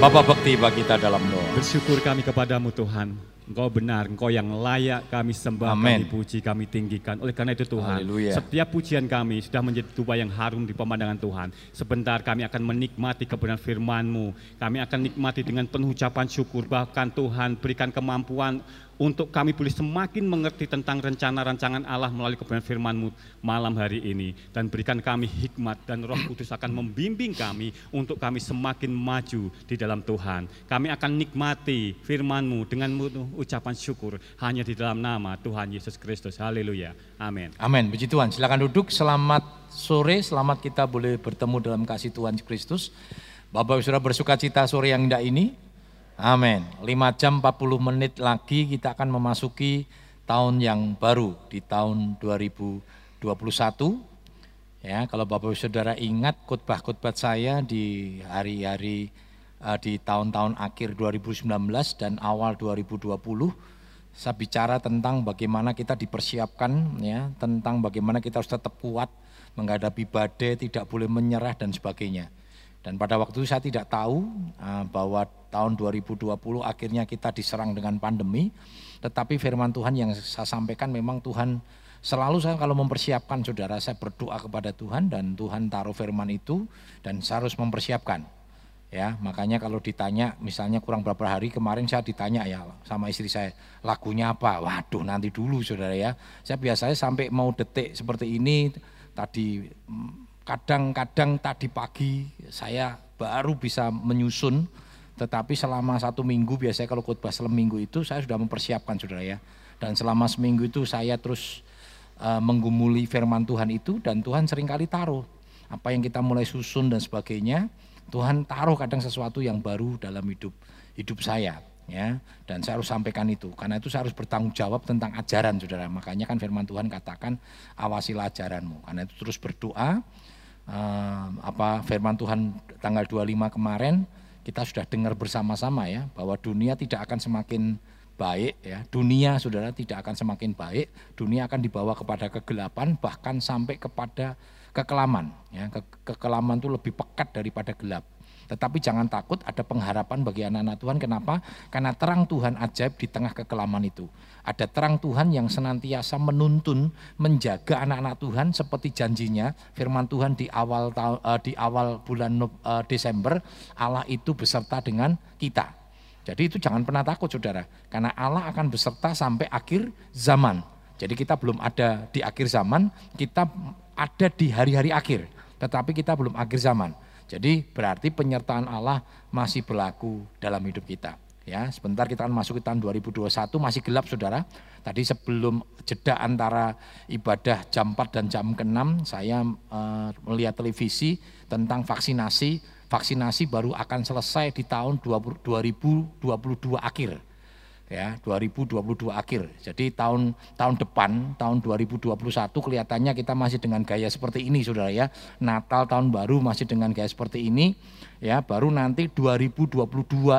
Bapak Bekti bagi kita dalam doa. Bersyukur kami kepadamu Tuhan. Engkau benar, Engkau yang layak kami sembah, Amen. kami puji, kami tinggikan. Oleh karena itu Tuhan, Haleluya. setiap pujian kami sudah menjadi tuba yang harum di pemandangan Tuhan. Sebentar kami akan menikmati kebenaran firman-Mu. Kami akan nikmati dengan penuh ucapan syukur. Bahkan Tuhan berikan kemampuan untuk kami boleh semakin mengerti tentang rencana rancangan Allah melalui kebenaran firman-Mu malam hari ini. Dan berikan kami hikmat dan roh kudus akan membimbing kami untuk kami semakin maju di dalam Tuhan. Kami akan nikmati firman-Mu dengan ucapan syukur hanya di dalam nama Tuhan Yesus Kristus. Haleluya. Amin. Amin. Puji Tuhan. Silakan duduk. Selamat sore. Selamat kita boleh bertemu dalam kasih Tuhan Kristus. Bapak Ibu Saudara bersuka cita sore yang indah ini. Amin. 5 jam 40 menit lagi kita akan memasuki tahun yang baru di tahun 2021. Ya, kalau Bapak Saudara ingat khotbah-khotbah saya di hari-hari eh, di tahun-tahun akhir 2019 dan awal 2020 saya bicara tentang bagaimana kita dipersiapkan ya, tentang bagaimana kita harus tetap kuat menghadapi badai, tidak boleh menyerah dan sebagainya. Dan pada waktu itu saya tidak tahu uh, bahwa tahun 2020 akhirnya kita diserang dengan pandemi, tetapi firman Tuhan yang saya sampaikan memang Tuhan selalu saya kalau mempersiapkan saudara saya berdoa kepada Tuhan dan Tuhan taruh firman itu dan saya harus mempersiapkan. Ya, makanya kalau ditanya misalnya kurang berapa hari kemarin saya ditanya ya sama istri saya lagunya apa? Waduh, nanti dulu Saudara ya. Saya biasanya sampai mau detik seperti ini tadi mm, kadang-kadang tadi pagi saya baru bisa menyusun tetapi selama satu minggu biasanya kalau khotbah seminggu itu saya sudah mempersiapkan saudara ya. Dan selama seminggu itu saya terus uh, menggumuli firman Tuhan itu dan Tuhan sering kali taruh. Apa yang kita mulai susun dan sebagainya Tuhan taruh kadang sesuatu yang baru dalam hidup hidup saya ya. Dan saya harus sampaikan itu karena itu saya harus bertanggung jawab tentang ajaran saudara. Makanya kan firman Tuhan katakan awasilah ajaranmu. Karena itu terus berdoa apa firman Tuhan tanggal 25 kemarin kita sudah dengar bersama-sama ya bahwa dunia tidak akan semakin baik ya. Dunia saudara tidak akan semakin baik. Dunia akan dibawa kepada kegelapan bahkan sampai kepada kekelaman ya. Ke- kekelaman itu lebih pekat daripada gelap tetapi jangan takut, ada pengharapan bagi anak-anak Tuhan. Kenapa? Karena terang Tuhan ajaib di tengah kekelaman itu. Ada terang Tuhan yang senantiasa menuntun, menjaga anak-anak Tuhan seperti janjinya. Firman Tuhan di awal eh, di awal bulan eh, Desember, Allah itu beserta dengan kita. Jadi itu jangan pernah takut saudara, karena Allah akan beserta sampai akhir zaman. Jadi kita belum ada di akhir zaman, kita ada di hari-hari akhir, tetapi kita belum akhir zaman. Jadi berarti penyertaan Allah masih berlaku dalam hidup kita. Ya, sebentar kita akan masuk ke tahun 2021 masih gelap Saudara. Tadi sebelum jeda antara ibadah jam 4 dan jam ke-6 saya eh, melihat televisi tentang vaksinasi. Vaksinasi baru akan selesai di tahun 20 2022 akhir ya 2022 akhir. Jadi tahun tahun depan tahun 2021 kelihatannya kita masih dengan gaya seperti ini Saudara ya. Natal tahun baru masih dengan gaya seperti ini ya. Baru nanti 2022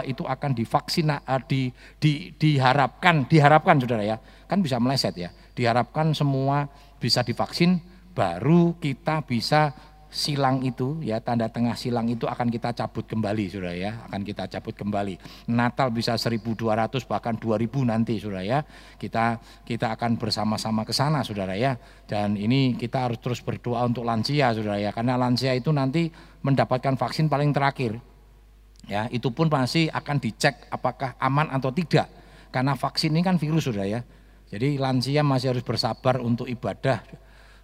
itu akan divaksin eh, di, di diharapkan diharapkan Saudara ya. Kan bisa meleset ya. Diharapkan semua bisa divaksin baru kita bisa silang itu ya tanda tengah silang itu akan kita cabut kembali Saudara ya. Akan kita cabut kembali. Natal bisa 1200 bahkan 2000 nanti Saudara ya. Kita kita akan bersama-sama ke sana Saudara ya. Dan ini kita harus terus berdoa untuk lansia Saudara ya. Karena lansia itu nanti mendapatkan vaksin paling terakhir. Ya itu pun masih akan dicek apakah aman atau tidak. Karena vaksin ini kan virus Saudara ya. Jadi lansia masih harus bersabar untuk ibadah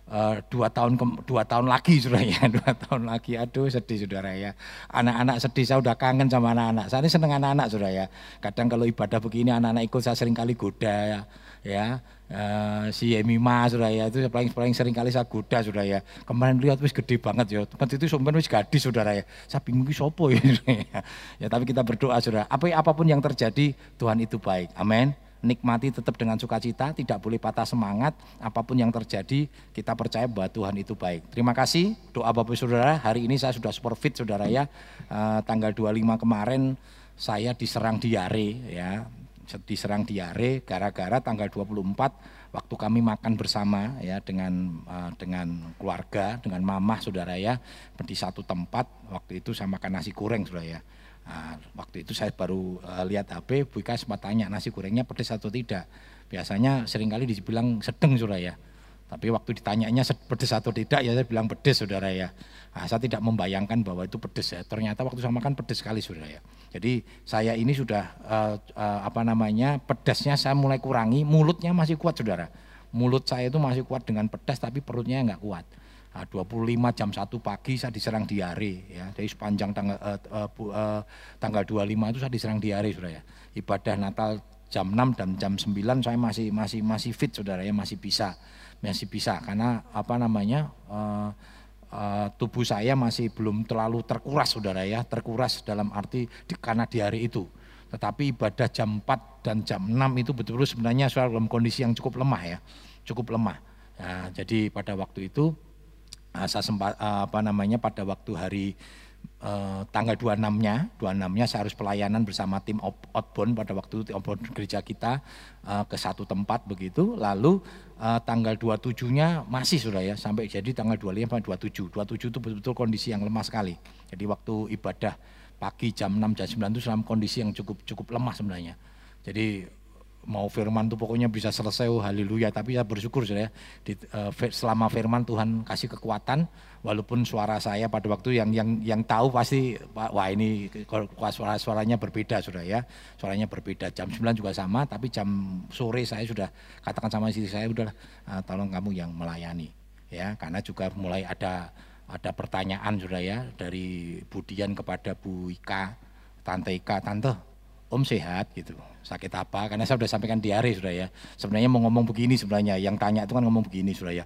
Eh, dua tahun ke- dua tahun lagi saudara ya. Dua tahun lagi. Aduh sedih saudara ya. Anak-anak sedih saya udah kangen sama anak-anak. Saya ini seneng anak-anak saudara ya. Kadang kalau ibadah begini anak-anak ikut saya sering kali goda ya, ya eh, si Emima saudara ya itu paling paling sering kali saya goda saudara ya. Kemarin lihat wis gede banget ya. Tempat itu sumpah wis gadis saudara ya. Saya bingung sopo ya, ya? Ya tapi kita berdoa saudara. Apa apa pun yang terjadi Tuhan itu baik. Amin nikmati tetap dengan sukacita, tidak boleh patah semangat, apa pun yang terjadi, kita percaya bahwa Tuhan itu baik. Terima kasih, doa Bapak Saudara, hari ini saya sudah super fit Saudara ya, Eh, tanggal 25 kemarin saya diserang diare ya, diserang diare gara-gara tanggal 24 waktu kami makan bersama ya dengan eh, dengan keluarga, dengan mamah Saudara ya, di satu tempat, waktu itu saya makan nasi goreng Saudara ya. Nah, waktu itu saya baru uh, lihat HP, Bu Ika sempat tanya nasi gorengnya pedas atau tidak. Biasanya sering kali dibilang sedang saudara ya. Tapi waktu ditanyanya pedas atau tidak ya saya bilang pedas saudara ya. Nah, saya tidak membayangkan bahwa itu pedas ya. Ternyata waktu saya makan pedas sekali saudara ya. Jadi saya ini sudah uh, uh, apa namanya pedasnya saya mulai kurangi, mulutnya masih kuat saudara. Mulut saya itu masih kuat dengan pedas tapi perutnya nggak kuat. 25 nah, jam 1 pagi saya diserang diare ya. Jadi sepanjang tanggal uh, uh, uh, tanggal 25 itu saya diserang diare Saudara ya. Ibadah Natal jam 6 dan jam 9 saya masih masih masih fit Saudara ya, masih bisa. Masih bisa karena apa namanya? Uh, uh, tubuh saya masih belum terlalu terkuras Saudara ya, terkuras dalam arti di, karena diare itu. Tetapi ibadah jam 4 dan jam 6 itu betul-betul sebenarnya dalam kondisi yang cukup lemah ya, cukup lemah. Nah, jadi pada waktu itu saya sempat uh, apa namanya pada waktu hari uh, tanggal 26-nya, 26-nya saya harus pelayanan bersama tim outbound pada waktu itu outbound gereja kita uh, ke satu tempat begitu. Lalu uh, tanggal 27-nya masih sudah ya sampai jadi tanggal 25 sampai 27. 27 itu betul-betul kondisi yang lemah sekali. Jadi waktu ibadah pagi jam 6 jam 9 itu dalam kondisi yang cukup cukup lemah sebenarnya. Jadi mau firman tuh pokoknya bisa selesai oh haleluya. Tapi ya bersyukur saya di, uh, selama firman Tuhan kasih kekuatan walaupun suara saya pada waktu yang yang yang tahu pasti wah ini suara suaranya berbeda sudah ya. Suaranya berbeda. Jam 9 juga sama tapi jam sore saya sudah katakan sama istri saya udah uh, tolong kamu yang melayani. Ya karena juga mulai ada ada pertanyaan sudah ya dari Budian kepada Bu Ika Tante Ika Tante Om sehat? Gitu sakit apa? Karena saya sudah sampaikan diare sudah ya. Sebenarnya mau ngomong begini sebenarnya yang tanya itu kan ngomong begini sudah ya.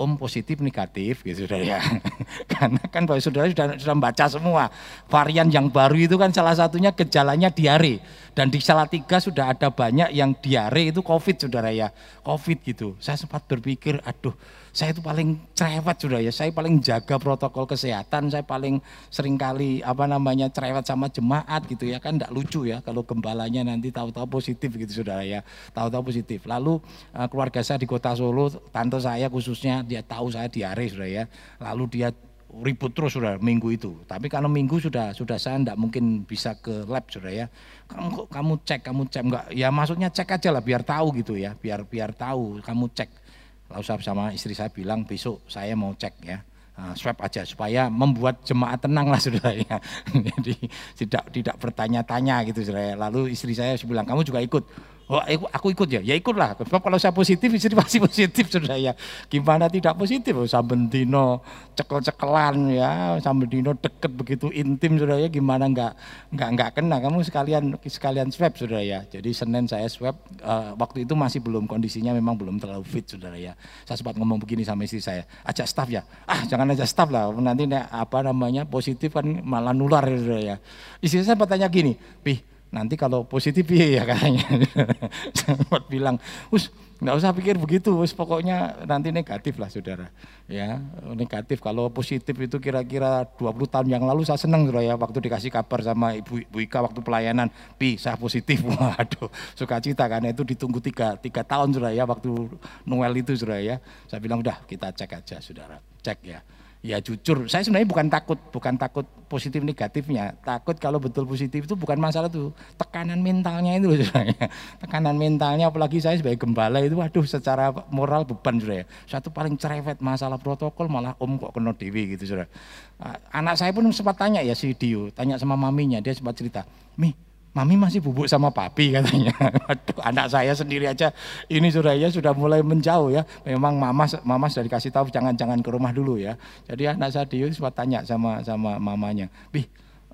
Om positif negatif gitu sudah ya. Karena kan Bapak Saudara sudah sudah membaca semua. Varian yang baru itu kan salah satunya gejalanya diare. Dan di Salatiga sudah ada banyak yang diare itu covid saudara ya. Covid gitu. Saya sempat berpikir aduh saya itu paling cerewet sudah ya, saya paling jaga protokol kesehatan, saya paling sering kali apa namanya cerewet sama jemaat gitu ya kan tidak lucu ya kalau gembalanya nanti tahu-tahu positif gitu saudara ya, tahu-tahu positif. Lalu uh, keluarga saya di kota Solo, tante saya khususnya dia tahu saya diare sudah ya, lalu dia ribut terus sudah minggu itu. Tapi kalau minggu sudah sudah saya tidak mungkin bisa ke lab sudah ya. Kamu kamu cek, kamu cek enggak? Ya maksudnya cek aja lah biar tahu gitu ya, biar biar tahu kamu cek Lalu saya sama istri saya bilang besok saya mau cek ya, uh, swab aja supaya membuat jemaat tenang lah sudah ya. Jadi tidak tidak bertanya-tanya gitu saudara. Lalu istri saya bilang kamu juga ikut. Oh, aku ikut ya, ya ikutlah. Sebab kalau saya positif, istri pasti positif sudah ya. Gimana tidak positif? Oh, sambil dino cekel-cekelan ya, sambil dino deket begitu intim sudah ya. Gimana enggak enggak enggak kena? Kamu sekalian sekalian swab sudah ya. Jadi Senin saya swab. Uh, waktu itu masih belum kondisinya memang belum terlalu fit sudah ya. Saya sempat ngomong begini sama istri saya, ajak staff ya. Ah jangan ajak staff lah, nanti apa namanya positif kan malah nular sudah ya. Istri saya bertanya gini, pih nanti kalau positif ya katanya. Sempat bilang, us nggak usah pikir begitu, us pokoknya nanti negatif lah saudara. Ya negatif. Kalau positif itu kira-kira 20 tahun yang lalu saya senang saudara ya waktu dikasih kabar sama ibu, ibu Ika waktu pelayanan, pi saya positif. Waduh sukacita karena itu ditunggu tiga, tiga tahun saudara ya waktu Noel itu saudara ya. Saya bilang udah kita cek aja saudara, cek ya ya jujur. Saya sebenarnya bukan takut bukan takut positif negatifnya. Takut kalau betul positif itu bukan masalah tuh tekanan mentalnya itu saya tekanan mentalnya apalagi saya sebagai gembala itu waduh secara moral beban sudah ya satu paling cerewet masalah protokol malah om kok kena dewi gitu sudah anak saya pun sempat tanya ya si Dio tanya sama maminya dia sempat cerita mi Mami masih bubuk sama papi katanya. Aduh, anak saya sendiri aja ini sudah ya sudah mulai menjauh ya. Memang mama mama sudah dikasih tahu jangan-jangan ke rumah dulu ya. Jadi anak saya dia sempat tanya sama sama mamanya, "Bih,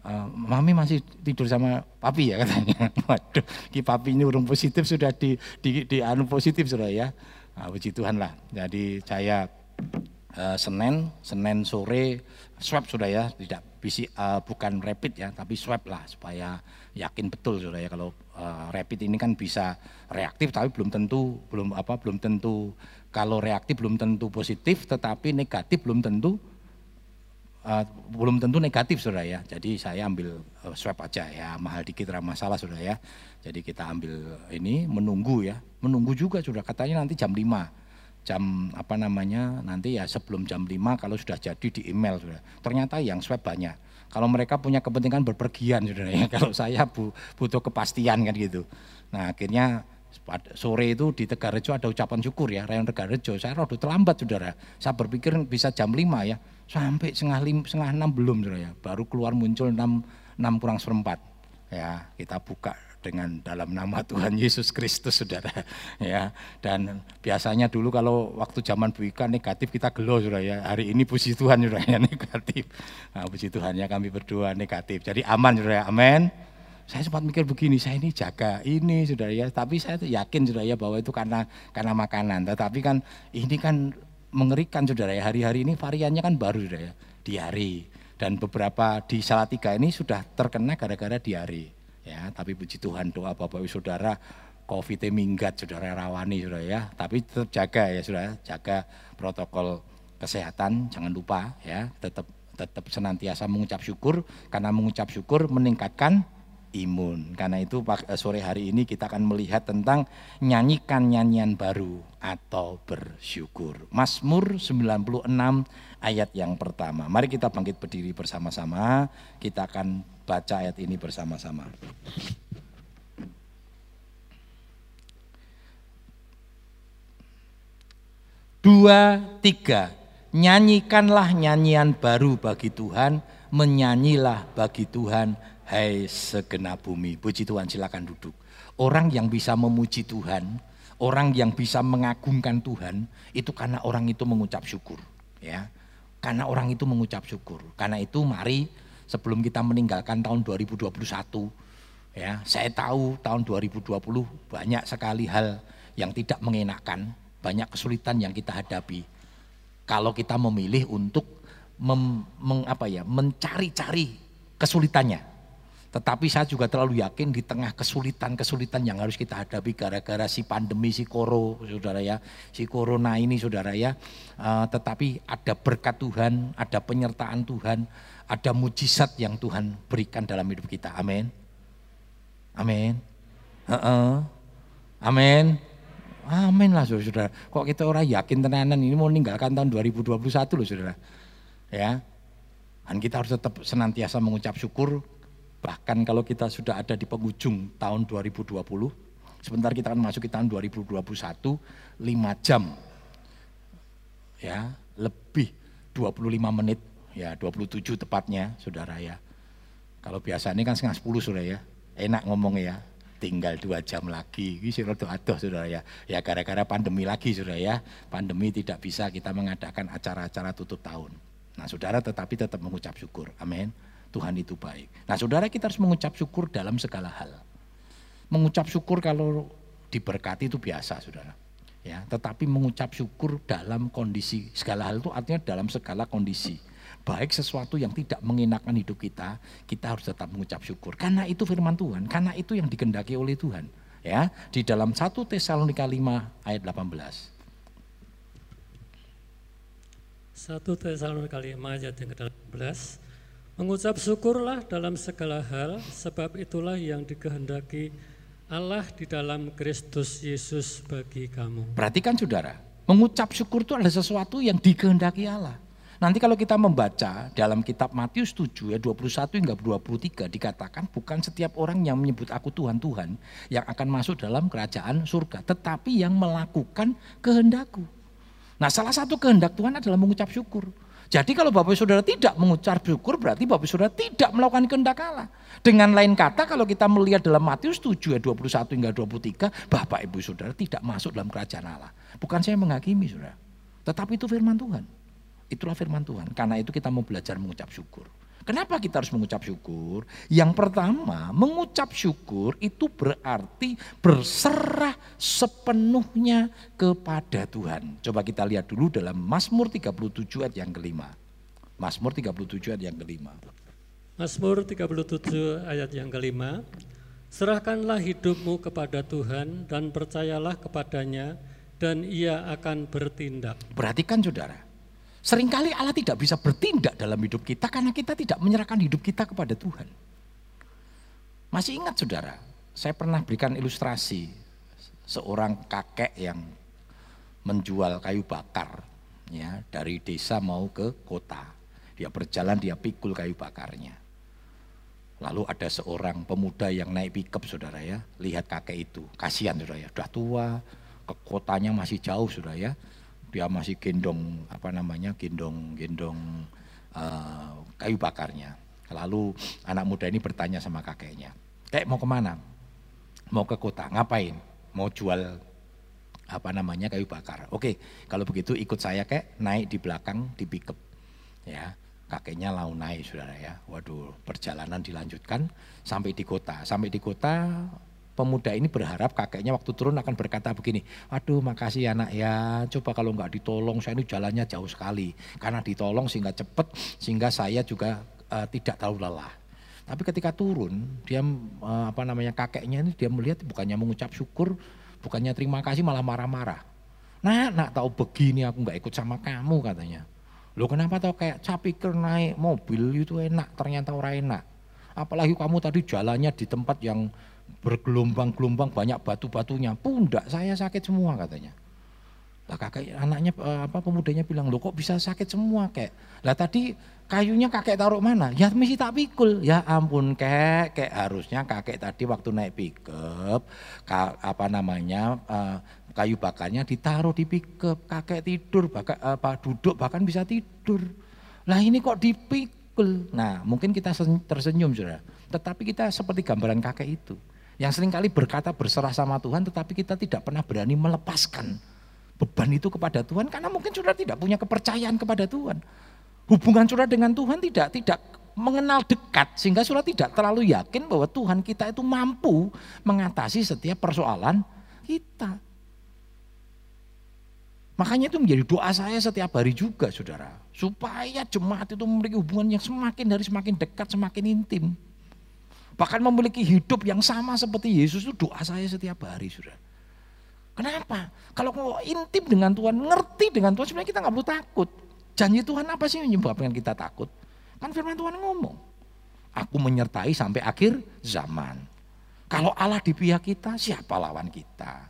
uh, mami masih tidur sama papi ya katanya. Waduh, ki papi ini urung positif sudah di di, di anu positif sudah ya. Nah, puji Tuhan lah. Jadi saya uh, Senin, Senin sore swab sudah ya, tidak PC, uh, bukan rapid ya, tapi swab lah supaya yakin betul sudah ya kalau uh, rapid ini kan bisa reaktif tapi belum tentu belum apa belum tentu kalau reaktif belum tentu positif tetapi negatif belum tentu uh, belum tentu negatif sudah ya. Jadi saya ambil uh, swab aja ya mahal dikit ramah masalah sudah ya. Jadi kita ambil ini menunggu ya. Menunggu juga sudah katanya nanti jam 5 jam apa namanya nanti ya sebelum jam 5 kalau sudah jadi di email sudah. Ternyata yang swab banyak Kalau mereka punya kepentingan berpergian, saudara ya. Kalau saya butuh kepastian kan gitu. Nah akhirnya sore itu di Tegarejo ada ucapan syukur ya, rayon Tegarejo. Saya rada terlambat saudara. Saya berpikir bisa jam 5 ya, sampai setengah, lim, setengah 6 belum saudara ya. Baru keluar muncul 6, 6 kurang seperempat. Ya, kita buka dengan dalam nama Tuhan Yesus Kristus saudara. Ya dan biasanya dulu kalau waktu zaman Bu Ika negatif kita gelo saudara ya. Hari ini puji Tuhan saudara ya negatif. Nah, puji Tuhan ya kami berdua negatif. Jadi aman saudara ya. Amin saya sempat mikir begini, saya ini jaga ini sudah ya, tapi saya yakin sudah ya bahwa itu karena karena makanan. Tetapi kan ini kan mengerikan saudara ya, hari-hari ini variannya kan baru sudah ya, diare. Dan beberapa di Salatiga ini sudah terkena gara-gara diare. Ya, tapi puji Tuhan doa Bapak Ibu Saudara COVID minggat saudara rawani saudara ya, tapi tetap jaga ya saudara, jaga protokol kesehatan, jangan lupa ya, tetap tetap senantiasa mengucap syukur karena mengucap syukur meningkatkan imun. Karena itu eh, sore hari ini kita akan melihat tentang nyanyikan nyanyian baru atau bersyukur. Mazmur 96 ayat yang pertama. Mari kita bangkit berdiri bersama-sama. Kita akan baca ayat ini bersama-sama. Dua, tiga. Nyanyikanlah nyanyian baru bagi Tuhan, menyanyilah bagi Tuhan Hai segenap bumi, puji Tuhan silakan duduk. Orang yang bisa memuji Tuhan, orang yang bisa mengagungkan Tuhan, itu karena orang itu mengucap syukur. ya Karena orang itu mengucap syukur. Karena itu mari sebelum kita meninggalkan tahun 2021, ya saya tahu tahun 2020 banyak sekali hal yang tidak mengenakan, banyak kesulitan yang kita hadapi. Kalau kita memilih untuk mem, ya, mencari-cari kesulitannya, tetapi saya juga terlalu yakin di tengah kesulitan-kesulitan yang harus kita hadapi gara-gara si pandemi, si koro, saudara ya, si corona ini saudara ya. Uh, tetapi ada berkat Tuhan, ada penyertaan Tuhan, ada mujizat yang Tuhan berikan dalam hidup kita. Amin. Amin. Amin. Amin lah saudara. Kok kita orang yakin tenanan ini mau meninggalkan tahun 2021 loh saudara. Ya. Dan kita harus tetap senantiasa mengucap syukur Bahkan kalau kita sudah ada di penghujung tahun 2020, sebentar kita akan masuk ke tahun 2021, 5 jam, ya lebih 25 menit, ya 27 tepatnya, saudara ya. Kalau biasa ini kan setengah 10 saudara ya, enak ngomong ya, tinggal dua jam lagi. Ini adoh saudara ya. Ya gara-gara pandemi lagi saudara ya. Pandemi tidak bisa kita mengadakan acara-acara tutup tahun. Nah saudara tetapi tetap mengucap syukur. Amin. Tuhan itu baik. Nah saudara kita harus mengucap syukur dalam segala hal. Mengucap syukur kalau diberkati itu biasa saudara. Ya, tetapi mengucap syukur dalam kondisi segala hal itu artinya dalam segala kondisi. Baik sesuatu yang tidak mengenakan hidup kita, kita harus tetap mengucap syukur. Karena itu firman Tuhan, karena itu yang dikendaki oleh Tuhan. Ya, di dalam 1 Tesalonika 5 ayat 18. 1 Tesalonika 5 ayat yang ke-18 Mengucap syukurlah dalam segala hal, sebab itulah yang dikehendaki Allah di dalam Kristus Yesus bagi kamu. Perhatikan saudara, mengucap syukur itu adalah sesuatu yang dikehendaki Allah. Nanti kalau kita membaca dalam kitab Matius 7 ya 21 hingga 23 dikatakan bukan setiap orang yang menyebut aku Tuhan Tuhan yang akan masuk dalam kerajaan surga, tetapi yang melakukan kehendakku. Nah salah satu kehendak Tuhan adalah mengucap syukur. Jadi kalau Bapak Saudara tidak mengucap syukur berarti Bapak Saudara tidak melakukan kehendak Allah. Dengan lain kata kalau kita melihat dalam Matius 7 ayat 21 hingga 23, Bapak Ibu Saudara tidak masuk dalam kerajaan Allah. Bukan saya menghakimi Saudara. Tetapi itu firman Tuhan. Itulah firman Tuhan. Karena itu kita mau belajar mengucap syukur. Kenapa kita harus mengucap syukur? Yang pertama, mengucap syukur itu berarti berserah sepenuhnya kepada Tuhan. Coba kita lihat dulu dalam Mazmur 37 ayat yang kelima. Mazmur 37 ayat yang kelima. Mazmur 37 ayat yang kelima. Serahkanlah hidupmu kepada Tuhan dan percayalah kepadanya dan ia akan bertindak. Perhatikan saudara, Seringkali Allah tidak bisa bertindak dalam hidup kita karena kita tidak menyerahkan hidup kita kepada Tuhan. Masih ingat saudara, saya pernah berikan ilustrasi seorang kakek yang menjual kayu bakar ya dari desa mau ke kota. Dia berjalan, dia pikul kayu bakarnya. Lalu ada seorang pemuda yang naik pickup saudara ya, lihat kakek itu, kasihan saudara ya, sudah tua, ke kotanya masih jauh saudara ya, dia masih gendong apa namanya, gendong gendong uh, kayu bakarnya. Lalu anak muda ini bertanya sama kakeknya, kayak mau ke mana? Mau ke kota, ngapain? Mau jual apa namanya kayu bakar. Oke, kalau begitu ikut saya kek naik di belakang di pickup. Ya, kakeknya lau naik saudara ya. Waduh, perjalanan dilanjutkan sampai di kota. Sampai di kota pemuda ini berharap kakeknya waktu turun akan berkata begini, aduh makasih anak ya, coba kalau nggak ditolong saya ini jalannya jauh sekali. Karena ditolong sehingga cepat, sehingga saya juga uh, tidak terlalu lelah. Tapi ketika turun, dia uh, apa namanya kakeknya ini dia melihat bukannya mengucap syukur, Bukannya terima kasih malah marah-marah. Nah, nak tahu begini aku nggak ikut sama kamu katanya. Lo kenapa tau kayak pikir naik mobil itu enak, ternyata orang enak. Apalagi kamu tadi jalannya di tempat yang bergelombang-gelombang banyak batu-batunya. Pundak saya sakit semua katanya. Lah kakek anaknya eh, apa pemudanya bilang, "Lo kok bisa sakit semua, Kek?" Lah tadi kayunya kakek taruh mana? Ya mesti tak pikul. Ya ampun kek, kek harusnya kakek tadi waktu naik pickup, apa namanya uh, kayu bakarnya ditaruh di pickup. Kakek tidur, bahkan apa duduk bahkan bisa tidur. Lah ini kok Nah mungkin kita tersenyum sudah. Tetapi kita seperti gambaran kakek itu. Yang sering kali berkata berserah sama Tuhan tetapi kita tidak pernah berani melepaskan beban itu kepada Tuhan karena mungkin sudah tidak punya kepercayaan kepada Tuhan. Hubungan saudara dengan Tuhan tidak tidak mengenal dekat sehingga saudara tidak terlalu yakin bahwa Tuhan kita itu mampu mengatasi setiap persoalan kita. Makanya itu menjadi doa saya setiap hari juga saudara. Supaya jemaat itu memiliki hubungan yang semakin dari semakin dekat, semakin intim. Bahkan memiliki hidup yang sama seperti Yesus itu doa saya setiap hari saudara. Kenapa? Kalau mau intim dengan Tuhan, ngerti dengan Tuhan, sebenarnya kita nggak perlu takut. Janji Tuhan apa sih yang menyebabkan kita takut? Kan firman Tuhan ngomong, aku menyertai sampai akhir zaman. Kalau Allah di pihak kita, siapa lawan kita?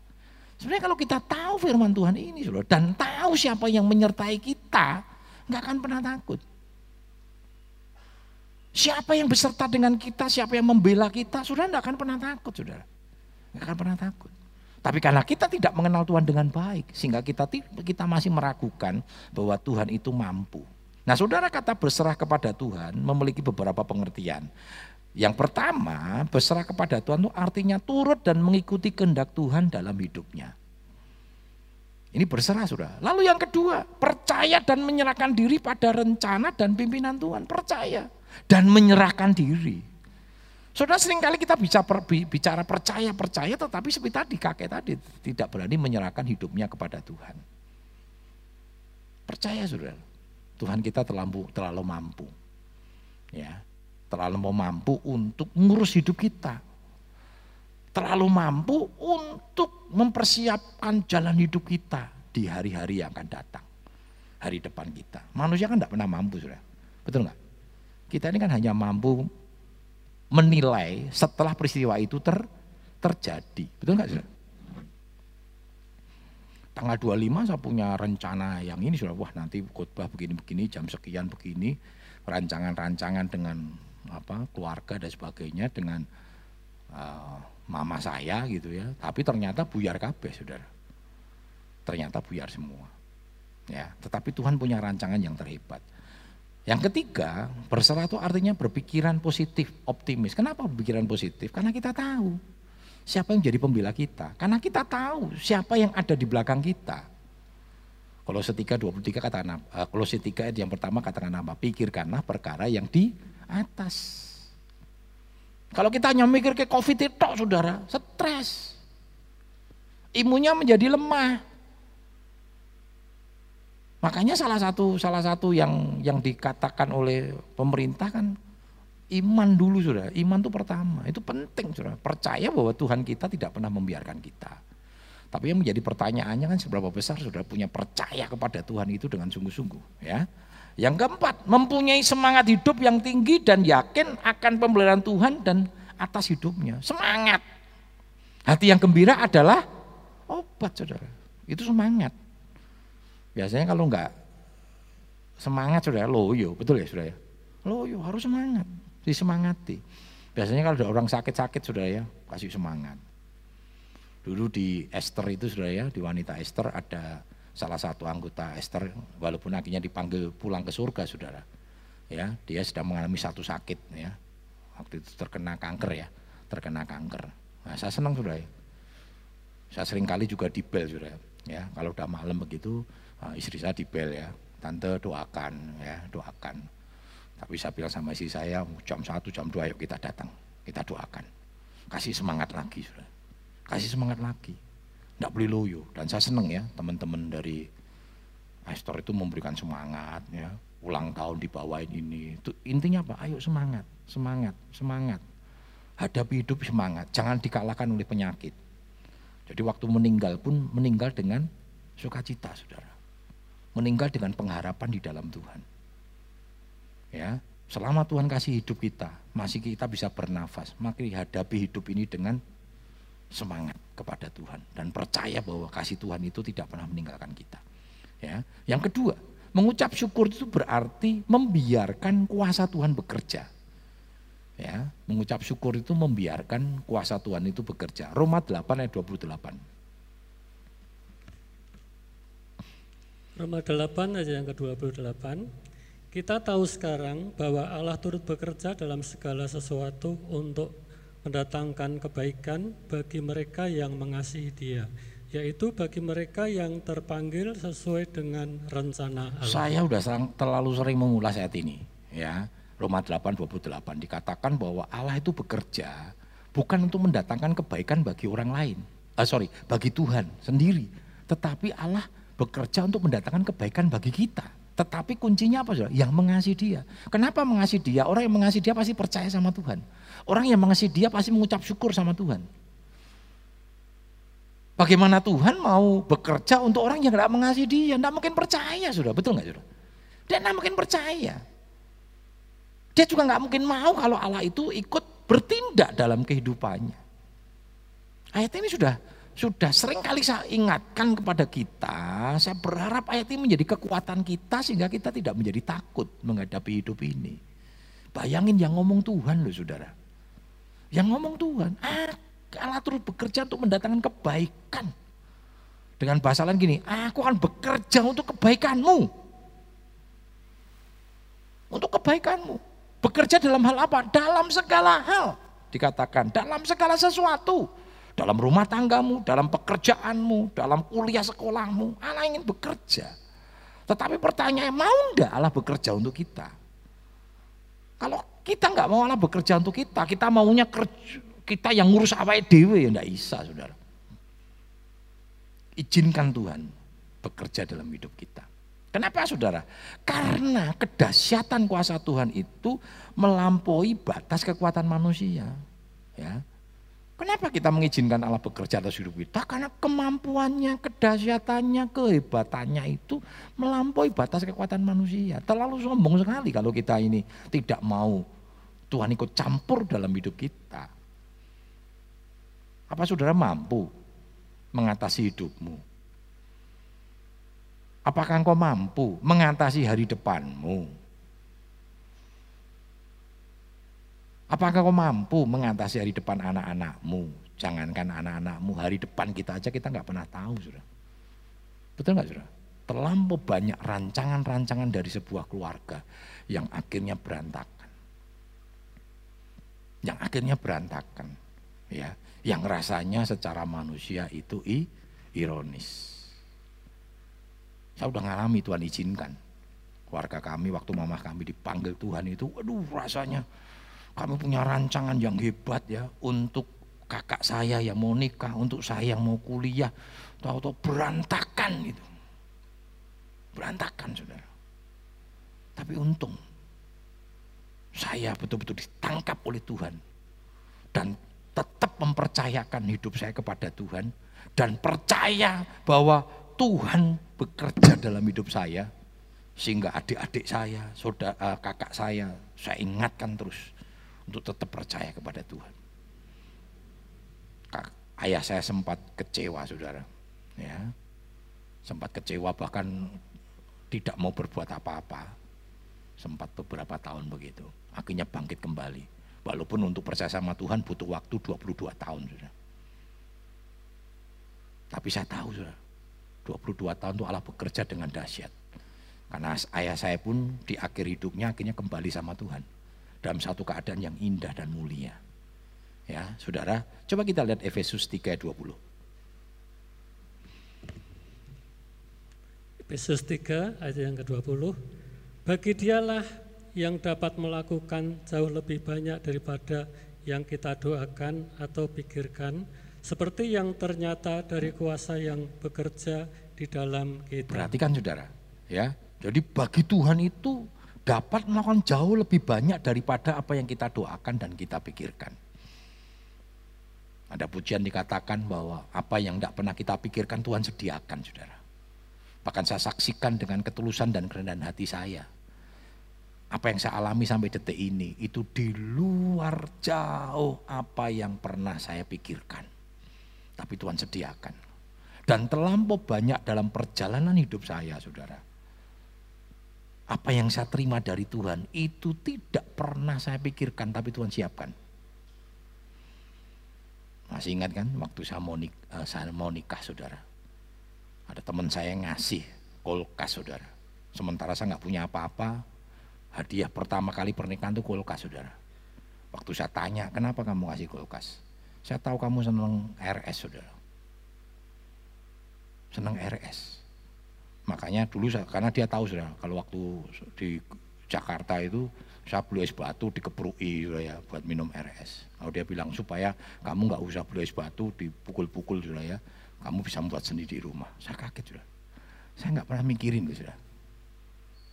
Sebenarnya kalau kita tahu firman Tuhan ini dan tahu siapa yang menyertai kita, nggak akan pernah takut. Siapa yang beserta dengan kita, siapa yang membela kita, sudah nggak akan pernah takut, saudara. Nggak akan pernah takut. Tapi karena kita tidak mengenal Tuhan dengan baik, sehingga kita kita masih meragukan bahwa Tuhan itu mampu. Nah saudara kata berserah kepada Tuhan memiliki beberapa pengertian. Yang pertama, berserah kepada Tuhan itu artinya turut dan mengikuti kehendak Tuhan dalam hidupnya. Ini berserah sudah. Lalu yang kedua, percaya dan menyerahkan diri pada rencana dan pimpinan Tuhan. Percaya dan menyerahkan diri. Saudara sering kali kita bicara, bicara percaya, percaya tetapi seperti tadi kakek tadi tidak berani menyerahkan hidupnya kepada Tuhan. Percaya saudara, Tuhan kita terlalu, terlalu mampu. Ya, terlalu mampu untuk mengurus hidup kita. Terlalu mampu untuk mempersiapkan jalan hidup kita di hari-hari yang akan datang. Hari depan kita. Manusia kan tidak pernah mampu saudara. Betul nggak? Kita ini kan hanya mampu menilai setelah peristiwa itu ter, terjadi. Betul nggak sih? Tanggal 25 saya punya rencana yang ini sudah wah nanti khotbah begini-begini jam sekian begini rancangan-rancangan dengan apa keluarga dan sebagainya dengan uh, mama saya gitu ya. Tapi ternyata buyar kabeh saudara. Ternyata buyar semua. Ya, tetapi Tuhan punya rancangan yang terhebat. Yang ketiga, berserah itu artinya berpikiran positif, optimis. Kenapa berpikiran positif? Karena kita tahu siapa yang jadi pembela kita. Karena kita tahu siapa yang ada di belakang kita. Kalau setika 23 kata uh, kalau setika yang pertama katakan apa? Pikirkanlah perkara yang di atas. Kalau kita hanya mikir ke covid itu saudara, stres. Imunnya menjadi lemah. Makanya salah satu salah satu yang yang dikatakan oleh pemerintah kan iman dulu sudah. Iman itu pertama, itu penting sudah. Percaya bahwa Tuhan kita tidak pernah membiarkan kita. Tapi yang menjadi pertanyaannya kan seberapa besar sudah punya percaya kepada Tuhan itu dengan sungguh-sungguh ya. Yang keempat, mempunyai semangat hidup yang tinggi dan yakin akan pembelian Tuhan dan atas hidupnya. Semangat. Hati yang gembira adalah obat saudara. Itu semangat. Biasanya kalau enggak semangat saudara, loyo, betul ya saudara? Loyo, harus semangat, disemangati. Biasanya kalau ada orang sakit-sakit saudara ya, kasih semangat. Dulu di Esther itu saudara ya, di wanita Esther ada salah satu anggota Esther, walaupun akhirnya dipanggil pulang ke surga saudara. Ya, dia sedang mengalami satu sakit ya, waktu itu terkena kanker ya, terkena kanker. Nah, saya senang saudara. Ya. Saya sering kali juga dibel saudara. Ya, kalau udah malam begitu ah, istri saya dibel ya, tante doakan ya doakan. Tapi saya bilang sama istri saya jam satu jam dua yuk kita datang. Kita doakan. Kasih semangat lagi sudah kasih semangat lagi tidak boleh loyo. Dan saya senang ya teman-teman dari Astor itu memberikan semangat ya. Ulang tahun dibawain ini. Itu intinya apa? Ayo semangat semangat semangat. Hadapi hidup semangat. Jangan dikalahkan oleh penyakit. Jadi waktu meninggal pun meninggal dengan sukacita saudara. Meninggal dengan pengharapan di dalam Tuhan. Ya, selama Tuhan kasih hidup kita, masih kita bisa bernafas, maka hadapi hidup ini dengan semangat kepada Tuhan dan percaya bahwa kasih Tuhan itu tidak pernah meninggalkan kita. Ya, yang kedua, mengucap syukur itu berarti membiarkan kuasa Tuhan bekerja. Ya, mengucap syukur itu membiarkan kuasa Tuhan itu bekerja. Roma 8 ayat 28. Roma 8 ayat yang ke-28. Kita tahu sekarang bahwa Allah turut bekerja dalam segala sesuatu untuk mendatangkan kebaikan bagi mereka yang mengasihi Dia, yaitu bagi mereka yang terpanggil sesuai dengan rencana Allah. Saya sudah terlalu sering mengulas ayat ini, ya. Roma 8:28 dikatakan bahwa Allah itu bekerja bukan untuk mendatangkan kebaikan bagi orang lain. Ah, sorry, bagi Tuhan sendiri, tetapi Allah bekerja untuk mendatangkan kebaikan bagi kita. Tetapi kuncinya apa saudara? Yang mengasihi dia. Kenapa mengasihi dia? Orang yang mengasihi dia pasti percaya sama Tuhan. Orang yang mengasihi dia pasti mengucap syukur sama Tuhan. Bagaimana Tuhan mau bekerja untuk orang yang tidak mengasihi dia? Tidak mungkin percaya sudah, betul nggak sudah? Dia tidak mungkin percaya. Dia juga nggak mungkin mau kalau Allah itu ikut bertindak dalam kehidupannya. Ayat ini sudah sudah sering kali saya ingatkan kepada kita, saya berharap ayat ini menjadi kekuatan kita sehingga kita tidak menjadi takut menghadapi hidup ini. Bayangin yang ngomong Tuhan loh saudara. Yang ngomong Tuhan, ah, Allah terus bekerja untuk mendatangkan kebaikan. Dengan bahasa lain gini, aku akan bekerja untuk kebaikanmu. Untuk kebaikanmu. Bekerja dalam hal apa? Dalam segala hal. Dikatakan, dalam segala sesuatu dalam rumah tanggamu, dalam pekerjaanmu, dalam kuliah sekolahmu, Allah ingin bekerja. Tetapi pertanyaan mau enggak Allah bekerja untuk kita? Kalau kita enggak mau Allah bekerja untuk kita, kita maunya kerja, kita yang ngurus apa dewe ya enggak bisa saudara. Izinkan Tuhan bekerja dalam hidup kita. Kenapa saudara? Karena kedahsyatan kuasa Tuhan itu melampaui batas kekuatan manusia. Ya, Kenapa kita mengizinkan Allah bekerja atas hidup kita? Karena kemampuannya, kedahsyatannya, kehebatannya itu melampaui batas kekuatan manusia. Terlalu sombong sekali kalau kita ini tidak mau Tuhan ikut campur dalam hidup kita. Apa saudara mampu mengatasi hidupmu? Apakah engkau mampu mengatasi hari depanmu? Apakah kau mampu mengatasi hari depan anak-anakmu? Jangankan anak-anakmu, hari depan kita aja kita nggak pernah tahu, sudah. Betul nggak, sudah? Terlampau banyak rancangan-rancangan dari sebuah keluarga yang akhirnya berantakan. Yang akhirnya berantakan, ya. Yang rasanya secara manusia itu i, ironis. Saya udah ngalami Tuhan izinkan. Keluarga kami waktu mama kami dipanggil Tuhan itu, waduh rasanya kami punya rancangan yang hebat ya untuk kakak saya yang mau nikah, untuk saya yang mau kuliah. Tahu-tahu berantakan itu. Berantakan saudara. Tapi untung saya betul-betul ditangkap oleh Tuhan. Dan tetap mempercayakan hidup saya kepada Tuhan. Dan percaya bahwa Tuhan bekerja dalam hidup saya. Sehingga adik-adik saya, saudara, kakak saya, saya ingatkan terus untuk tetap percaya kepada Tuhan. Ayah saya sempat kecewa saudara, ya sempat kecewa bahkan tidak mau berbuat apa-apa. Sempat beberapa tahun begitu. Akhirnya bangkit kembali. Walaupun untuk percaya sama Tuhan butuh waktu 22 tahun sudah. Tapi saya tahu sudah, 22 tahun itu Allah bekerja dengan dahsyat. Karena ayah saya pun di akhir hidupnya akhirnya kembali sama Tuhan. Dalam satu keadaan yang indah dan mulia. Ya, saudara, coba kita lihat Efesus 3 ayat 20. Efesus 3 ayat yang ke-20. Bagi dialah yang dapat melakukan jauh lebih banyak daripada yang kita doakan atau pikirkan, seperti yang ternyata dari kuasa yang bekerja di dalam kita. Perhatikan saudara, ya. Jadi bagi Tuhan itu dapat melakukan jauh lebih banyak daripada apa yang kita doakan dan kita pikirkan. Ada pujian dikatakan bahwa apa yang tidak pernah kita pikirkan Tuhan sediakan saudara. Bahkan saya saksikan dengan ketulusan dan kerendahan hati saya. Apa yang saya alami sampai detik ini itu di luar jauh apa yang pernah saya pikirkan tapi Tuhan sediakan. Dan terlampau banyak dalam perjalanan hidup saya, saudara. Apa yang saya terima dari Tuhan itu tidak pernah saya pikirkan, tapi Tuhan siapkan. Masih ingat kan waktu saya mau, nik uh, saya mau nikah, saudara. Ada teman saya yang ngasih kulkas, saudara. Sementara saya nggak punya apa-apa, hadiah pertama kali pernikahan itu kulkas, saudara. Waktu saya tanya, kenapa kamu ngasih kulkas? Saya tahu kamu senang RS, saudara. Senang RS. Makanya dulu saya, karena dia tahu saudara, kalau waktu di Jakarta itu saya beli es batu dikeprui ya buat minum RS. Kalau dia bilang supaya kamu nggak usah beli es batu dipukul-pukul sudah ya, kamu bisa membuat sendiri di rumah. Saya kaget sudah. Saya nggak pernah mikirin sudah.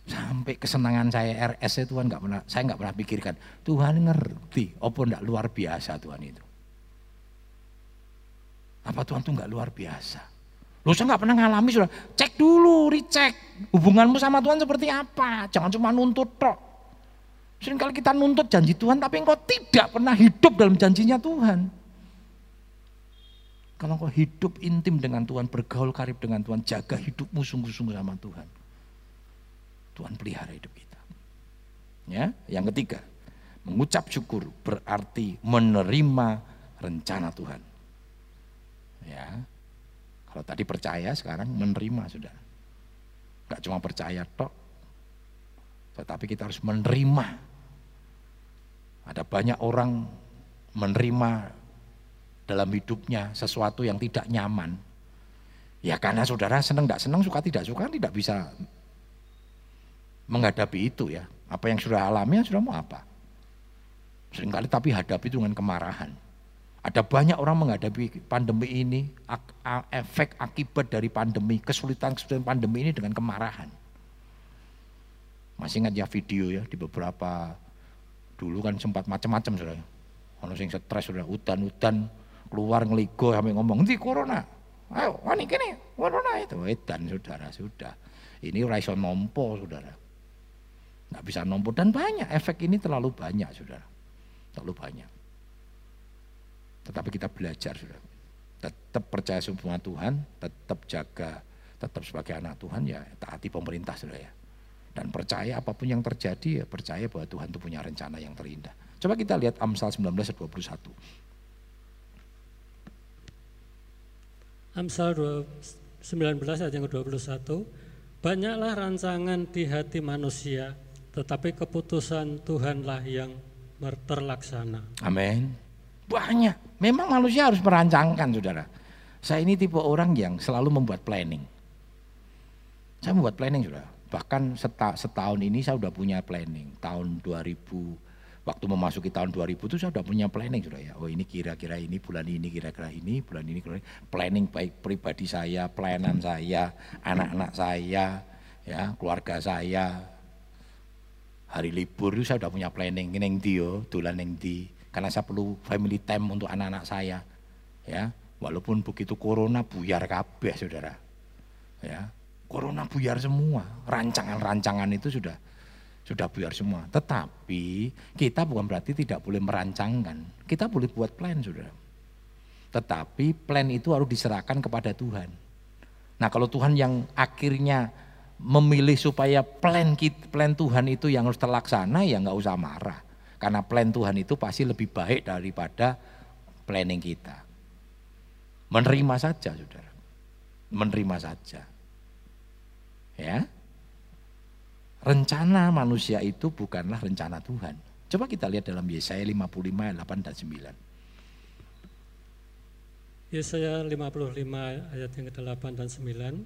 Sampai kesenangan saya RS Tuhan nggak pernah, saya nggak pernah pikirkan. Tuhan ngerti, apa enggak luar biasa Tuhan itu. Apa Tuhan tuh nggak luar biasa? Lo saya nggak pernah ngalami sudah. Cek dulu, dicek hubunganmu sama Tuhan seperti apa. Jangan cuma nuntut tok. Sering kali kita nuntut janji Tuhan, tapi engkau tidak pernah hidup dalam janjinya Tuhan. Kalau engkau hidup intim dengan Tuhan, bergaul karib dengan Tuhan, jaga hidupmu sungguh-sungguh sama Tuhan. Tuhan pelihara hidup kita. Ya, yang ketiga, mengucap syukur berarti menerima rencana Tuhan. Ya. Kalau tadi percaya sekarang menerima sudah. Gak cuma percaya tok. Tetapi kita harus menerima. Ada banyak orang menerima dalam hidupnya sesuatu yang tidak nyaman. Ya karena saudara senang tidak senang, suka tidak suka, tidak bisa menghadapi itu ya. Apa yang sudah alami, sudah mau apa. Seringkali tapi hadapi itu dengan kemarahan. Ada banyak orang menghadapi pandemi ini, efek akibat dari pandemi, kesulitan-kesulitan pandemi ini dengan kemarahan. Masih ingat ya video ya di beberapa dulu kan sempat macam-macam sudah. Ono sing stres sudah hutan-hutan keluar ngeligo sampai ngomong nanti corona. Ayo, wani kini corona itu edan saudara sudah. Ini raiso nompo saudara. Nggak bisa nompo dan banyak efek ini terlalu banyak saudara. Terlalu banyak. Tetapi kita belajar sudah. Tetap percaya sama Tuhan, tetap jaga, tetap sebagai anak Tuhan ya taati pemerintah sudah ya. Dan percaya apa pun yang terjadi ya percaya bahwa Tuhan itu punya rencana yang terindah. Coba kita lihat Amsal 19 ayat 21. Amsal 19 ayat yang ke-21. Banyaklah rancangan di hati manusia, tetapi keputusan Tuhanlah yang terlaksana. Amin. Banyak. Memang manusia harus merancangkan, saudara. Saya ini tipe orang yang selalu membuat planning. Saya membuat planning, saudara. Bahkan setahun ini saya sudah punya planning. Tahun 2000, waktu memasuki tahun 2000 itu saya sudah punya planning, saudara ya. Oh ini kira-kira ini, bulan ini, kira-kira ini, bulan ini, kira-kira Planning baik pribadi saya, pelayanan saya, anak-anak saya, ya keluarga saya. Hari libur itu saya sudah punya planning. Ini yang dia, tulan yang di karena saya perlu family time untuk anak-anak saya. Ya, walaupun begitu corona buyar kabeh, Saudara. Ya, corona buyar semua. Rancangan-rancangan itu sudah sudah buyar semua. Tetapi kita bukan berarti tidak boleh merancangkan. Kita boleh buat plan, Saudara. Tetapi plan itu harus diserahkan kepada Tuhan. Nah, kalau Tuhan yang akhirnya memilih supaya plan plan Tuhan itu yang harus terlaksana ya nggak usah marah. Karena plan Tuhan itu pasti lebih baik daripada planning kita. Menerima saja, saudara. Menerima saja. Ya. Rencana manusia itu bukanlah rencana Tuhan. Coba kita lihat dalam Yesaya 55 ayat 8 dan 9. Yesaya 55 ayat yang ke-8 dan 9.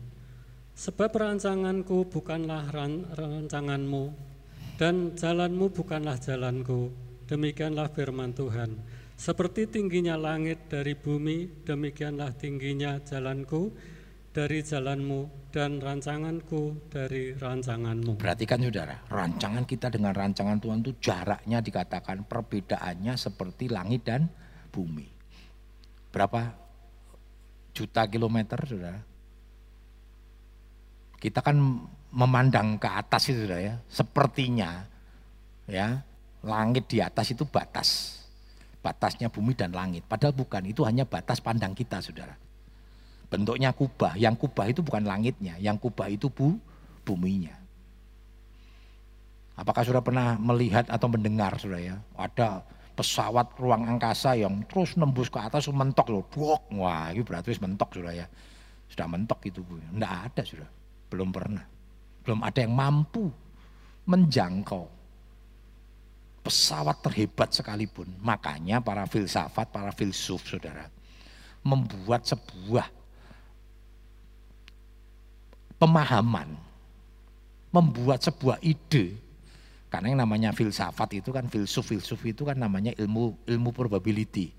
Sebab rancanganku bukanlah ran, rancanganmu, dan jalanmu bukanlah jalanku. Demikianlah firman Tuhan. Seperti tingginya langit dari bumi, demikianlah tingginya jalanku dari jalanmu dan rancanganku dari rancanganmu. Perhatikan saudara, rancangan kita dengan rancangan Tuhan itu jaraknya dikatakan perbedaannya seperti langit dan bumi. Berapa juta kilometer saudara? kita kan memandang ke atas itu ya, sepertinya ya langit di atas itu batas, batasnya bumi dan langit. Padahal bukan, itu hanya batas pandang kita saudara. Bentuknya kubah, yang kubah itu bukan langitnya, yang kubah itu bu, buminya. Apakah sudah pernah melihat atau mendengar sudah ya, ada pesawat ruang angkasa yang terus nembus ke atas mentok loh, Buk. wah itu berarti mentok sudah ya, sudah mentok itu bu, enggak ada sudah. Belum pernah. Belum ada yang mampu menjangkau pesawat terhebat sekalipun. Makanya para filsafat, para filsuf saudara, membuat sebuah pemahaman, membuat sebuah ide. Karena yang namanya filsafat itu kan filsuf-filsuf itu kan namanya ilmu ilmu probability,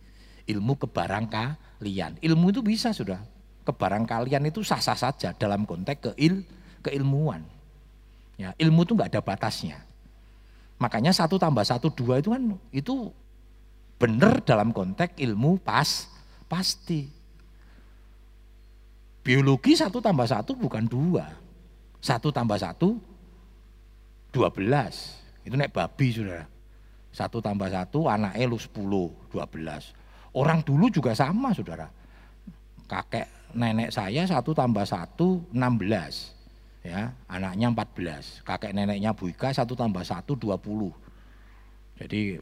ilmu kebarangkalian. Ilmu itu bisa sudah kebarangkalian itu sah-sah saja dalam konteks keil, keilmuan. Ya, ilmu itu nggak ada batasnya. Makanya satu tambah satu dua itu kan itu benar dalam konteks ilmu pas pasti. Biologi satu tambah satu bukan dua. Satu tambah satu dua belas. Itu naik babi saudara. Satu tambah satu anak elu sepuluh, dua belas. Orang dulu juga sama saudara. Kakek nenek saya satu tambah satu enam belas ya anaknya empat belas kakek neneknya Bu Ika satu tambah satu dua puluh. Jadi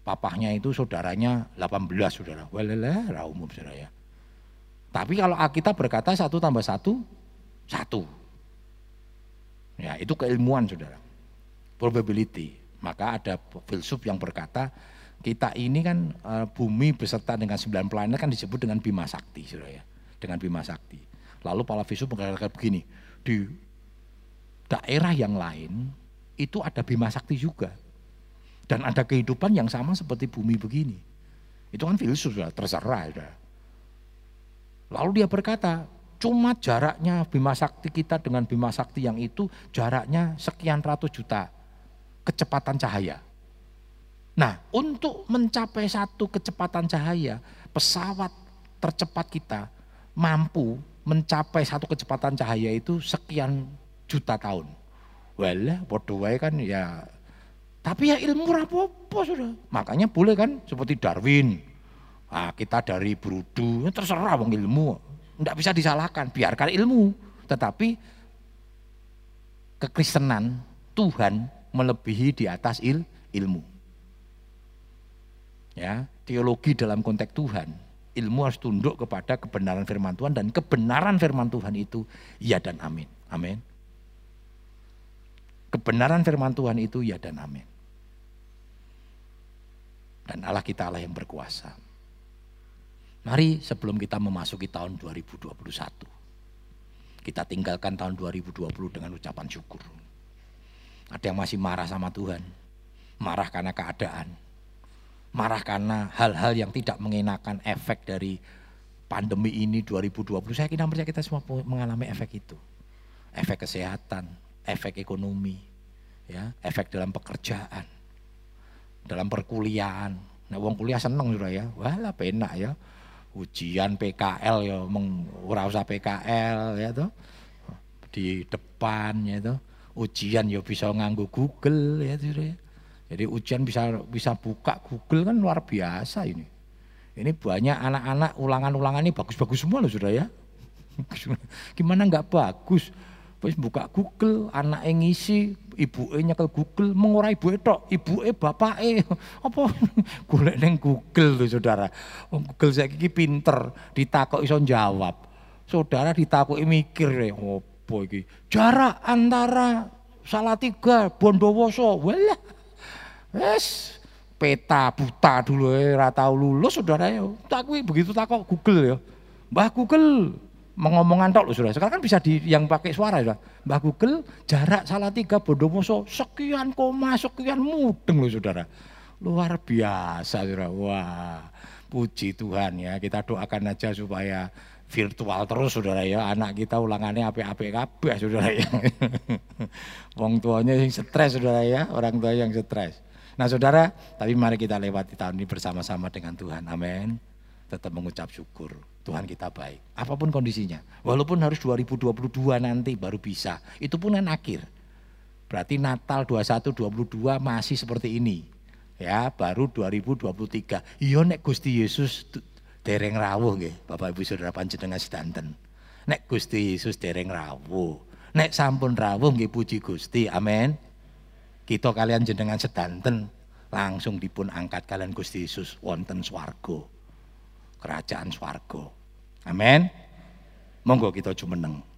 papahnya itu saudaranya delapan belas saudara. Walelah umum saudara ya. Tapi kalau kita berkata satu tambah satu satu. Ya itu keilmuan saudara. Probability. Maka ada filsuf yang berkata kita ini kan eh, bumi beserta dengan sembilan planet kan disebut dengan Bima Sakti saudara ya. Dengan Bima Sakti. Lalu para filsuf mengatakan begini, di daerah yang lain itu ada Bima Sakti juga. Dan ada kehidupan yang sama seperti bumi begini. Itu kan filsuf sudah terserah. Sudah. Lalu dia berkata, cuma jaraknya Bima Sakti kita dengan Bima Sakti yang itu jaraknya sekian ratus juta kecepatan cahaya. Nah, untuk mencapai satu kecepatan cahaya, pesawat tercepat kita mampu mencapai satu kecepatan cahaya itu sekian juta tahun. Walah, bodoh kan ya. Tapi ya ilmu rapopo sudah. Makanya boleh kan seperti Darwin. Nah, kita dari Brudu, ya terserah bang ilmu. Tidak bisa disalahkan, biarkan ilmu. Tetapi kekristenan Tuhan melebihi di atas il, ilmu. Ya, teologi dalam konteks Tuhan ilmu harus tunduk kepada kebenaran firman Tuhan dan kebenaran firman Tuhan itu ya dan amin. Amin. Kebenaran firman Tuhan itu ya dan amin. Dan Allah kita Allah yang berkuasa. Mari sebelum kita memasuki tahun 2021. Kita tinggalkan tahun 2020 dengan ucapan syukur. Ada yang masih marah sama Tuhan. Marah karena keadaan marah karena hal-hal yang tidak mengenakan efek dari pandemi ini 2020. Saya kira percaya kita semua mengalami efek itu. Efek kesehatan, efek ekonomi, ya, efek dalam pekerjaan, dalam perkuliahan. Nah, uang kuliah seneng sudah ya. Wah, penak ya. Ujian PKL ya, meng, PKL ya tuh. Di depan ya tuh. Ujian ya bisa nganggu Google ya tuh ya jadi ujian bisa bisa buka Google kan luar biasa ini. Ini banyak anak-anak ulangan-ulangan ini bagus-bagus semua loh sudah ya. Gimana nggak bagus? Wis buka Google, anak ngisi, ibuke nyekel Google, mengurai ibu tok, ibuke bapake. Apa golek ning Google lho Saudara. Google saiki pinter, ditakok iso jawab. Saudara ditakoki mikir ya, apa iki? Jarak antara Salatiga, Bondowoso. Walah. Wes peta buta dulu ya, ora lulus saudara ya. Tak begitu takok Google ya. Mbah Google mengomongan tok loh saudara. Sekarang kan bisa di yang pakai suara ya. Mbak Google jarak salah tiga Bondowoso sekian koma sekian mudeng loh saudara. Luar biasa saudara. Wah puji Tuhan ya. Kita doakan aja supaya virtual terus saudara ya. Anak kita ulangannya api-api kabeh saudara ya. Wong tuanya yang stres saudara ya. Orang tua yang stres. Nah saudara, tapi mari kita lewati tahun ini bersama-sama dengan Tuhan. Amin. Tetap mengucap syukur. Tuhan kita baik. Apa pun kondisinya. Walaupun harus 2022 nanti baru bisa. Itu pun yang akhir. Berarti Natal 21, 22 masih seperti ini. Ya, baru 2023. Iya nek Gusti Yesus dereng rawuh nggih, Bapak Ibu Saudara panjenengan sedanten. Nek Gusti Yesus dereng rawuh. Nek sampun rawuh nggih puji Gusti. Amin. Kita kalian jenengan sedanten langsung dipun angkat kalian Gusti Yesus wonten swarga. Kerajaan swarga. Amin. Monggo kita jumeneng.